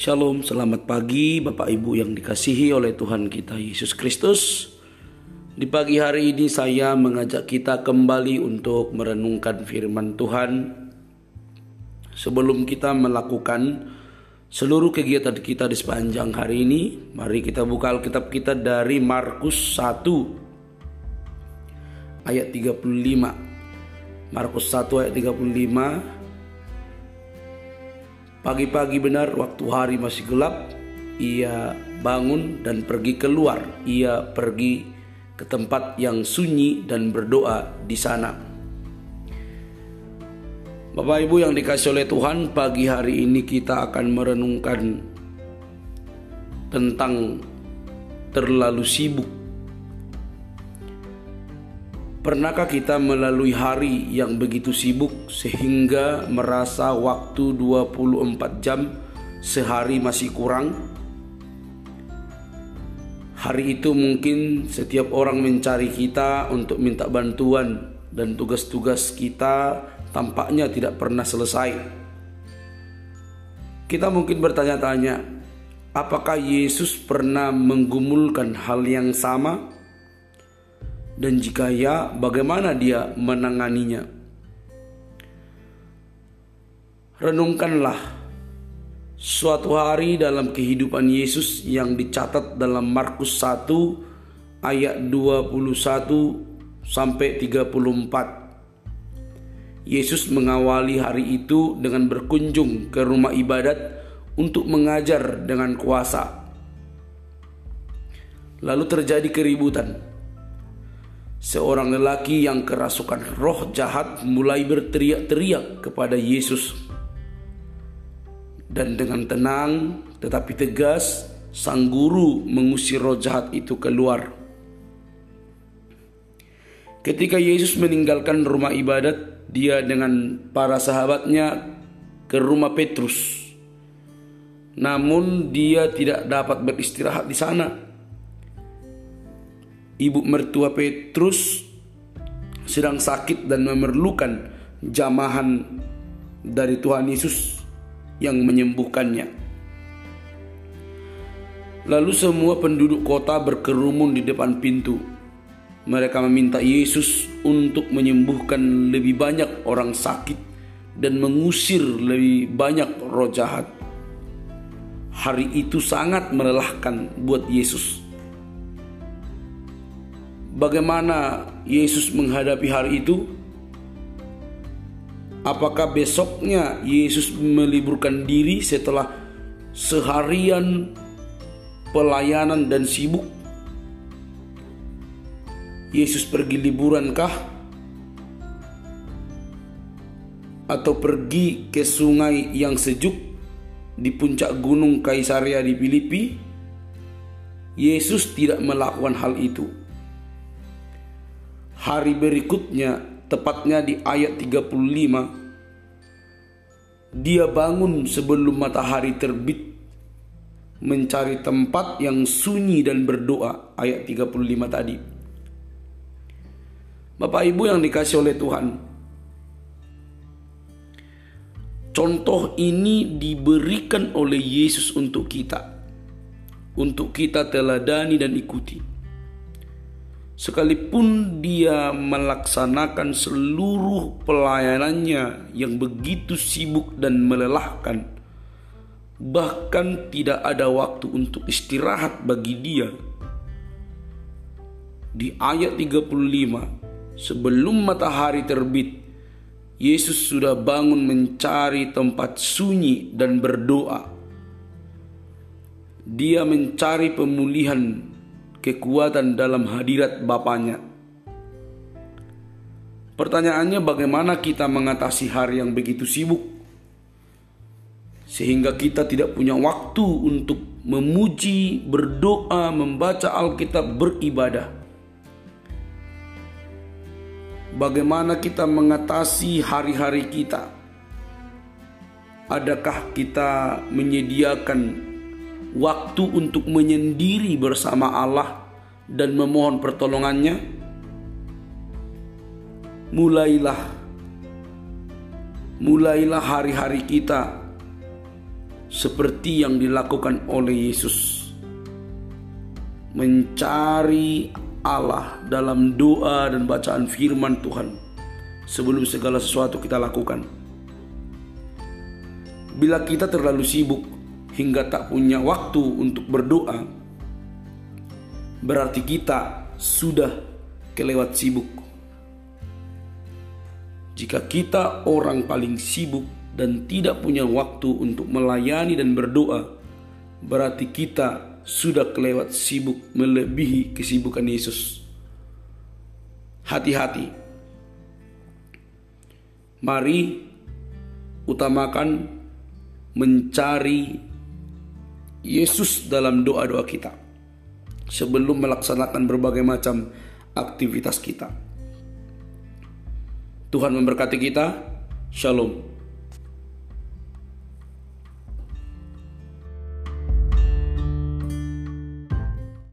Shalom, selamat pagi Bapak Ibu yang dikasihi oleh Tuhan kita Yesus Kristus. Di pagi hari ini saya mengajak kita kembali untuk merenungkan firman Tuhan. Sebelum kita melakukan seluruh kegiatan kita di sepanjang hari ini, mari kita buka Alkitab kita dari Markus 1 ayat 35. Markus 1 ayat 35 Pagi-pagi benar waktu hari masih gelap, ia bangun dan pergi keluar. Ia pergi ke tempat yang sunyi dan berdoa di sana. Bapak Ibu yang dikasih oleh Tuhan, pagi hari ini kita akan merenungkan tentang terlalu sibuk Pernahkah kita melalui hari yang begitu sibuk sehingga merasa waktu 24 jam sehari masih kurang? Hari itu mungkin setiap orang mencari kita untuk minta bantuan dan tugas-tugas kita tampaknya tidak pernah selesai. Kita mungkin bertanya-tanya, apakah Yesus pernah menggumulkan hal yang sama? Dan jika ya, bagaimana dia menanganinya? Renungkanlah suatu hari dalam kehidupan Yesus yang dicatat dalam Markus 1 ayat 21 sampai 34. Yesus mengawali hari itu dengan berkunjung ke rumah ibadat untuk mengajar dengan kuasa. Lalu terjadi keributan. Seorang lelaki yang kerasukan roh jahat mulai berteriak-teriak kepada Yesus. Dan dengan tenang tetapi tegas, sang guru mengusir roh jahat itu keluar. Ketika Yesus meninggalkan rumah ibadat, dia dengan para sahabatnya ke rumah Petrus. Namun dia tidak dapat beristirahat di sana ibu mertua Petrus sedang sakit dan memerlukan jamahan dari Tuhan Yesus yang menyembuhkannya. Lalu semua penduduk kota berkerumun di depan pintu. Mereka meminta Yesus untuk menyembuhkan lebih banyak orang sakit dan mengusir lebih banyak roh jahat. Hari itu sangat melelahkan buat Yesus Bagaimana Yesus menghadapi hari itu? Apakah besoknya Yesus meliburkan diri setelah seharian pelayanan dan sibuk? Yesus pergi liburankah? Atau pergi ke sungai yang sejuk di puncak gunung Kaisaria di Filipi? Yesus tidak melakukan hal itu hari berikutnya tepatnya di ayat 35 dia bangun sebelum matahari terbit mencari tempat yang sunyi dan berdoa ayat 35 tadi. Bapak Ibu yang dikasih oleh Tuhan Contoh ini diberikan oleh Yesus untuk kita untuk kita teladani dan ikuti sekalipun dia melaksanakan seluruh pelayanannya yang begitu sibuk dan melelahkan, bahkan tidak ada waktu untuk istirahat bagi dia. Di ayat 35, sebelum matahari terbit, Yesus sudah bangun mencari tempat sunyi dan berdoa. Dia mencari pemulihan kekuatan dalam hadirat Bapaknya. Pertanyaannya bagaimana kita mengatasi hari yang begitu sibuk sehingga kita tidak punya waktu untuk memuji, berdoa, membaca Alkitab, beribadah. Bagaimana kita mengatasi hari-hari kita? Adakah kita menyediakan waktu untuk menyendiri bersama Allah dan memohon pertolongannya, mulailah mulailah hari-hari kita seperti yang dilakukan oleh Yesus. Mencari Allah dalam doa dan bacaan firman Tuhan sebelum segala sesuatu kita lakukan. Bila kita terlalu sibuk hingga tak punya waktu untuk berdoa, berarti kita sudah kelewat sibuk. Jika kita orang paling sibuk dan tidak punya waktu untuk melayani dan berdoa, berarti kita sudah kelewat sibuk melebihi kesibukan Yesus. Hati-hati. Mari utamakan mencari Yesus dalam doa-doa kita sebelum melaksanakan berbagai macam aktivitas kita. Tuhan memberkati kita. Shalom.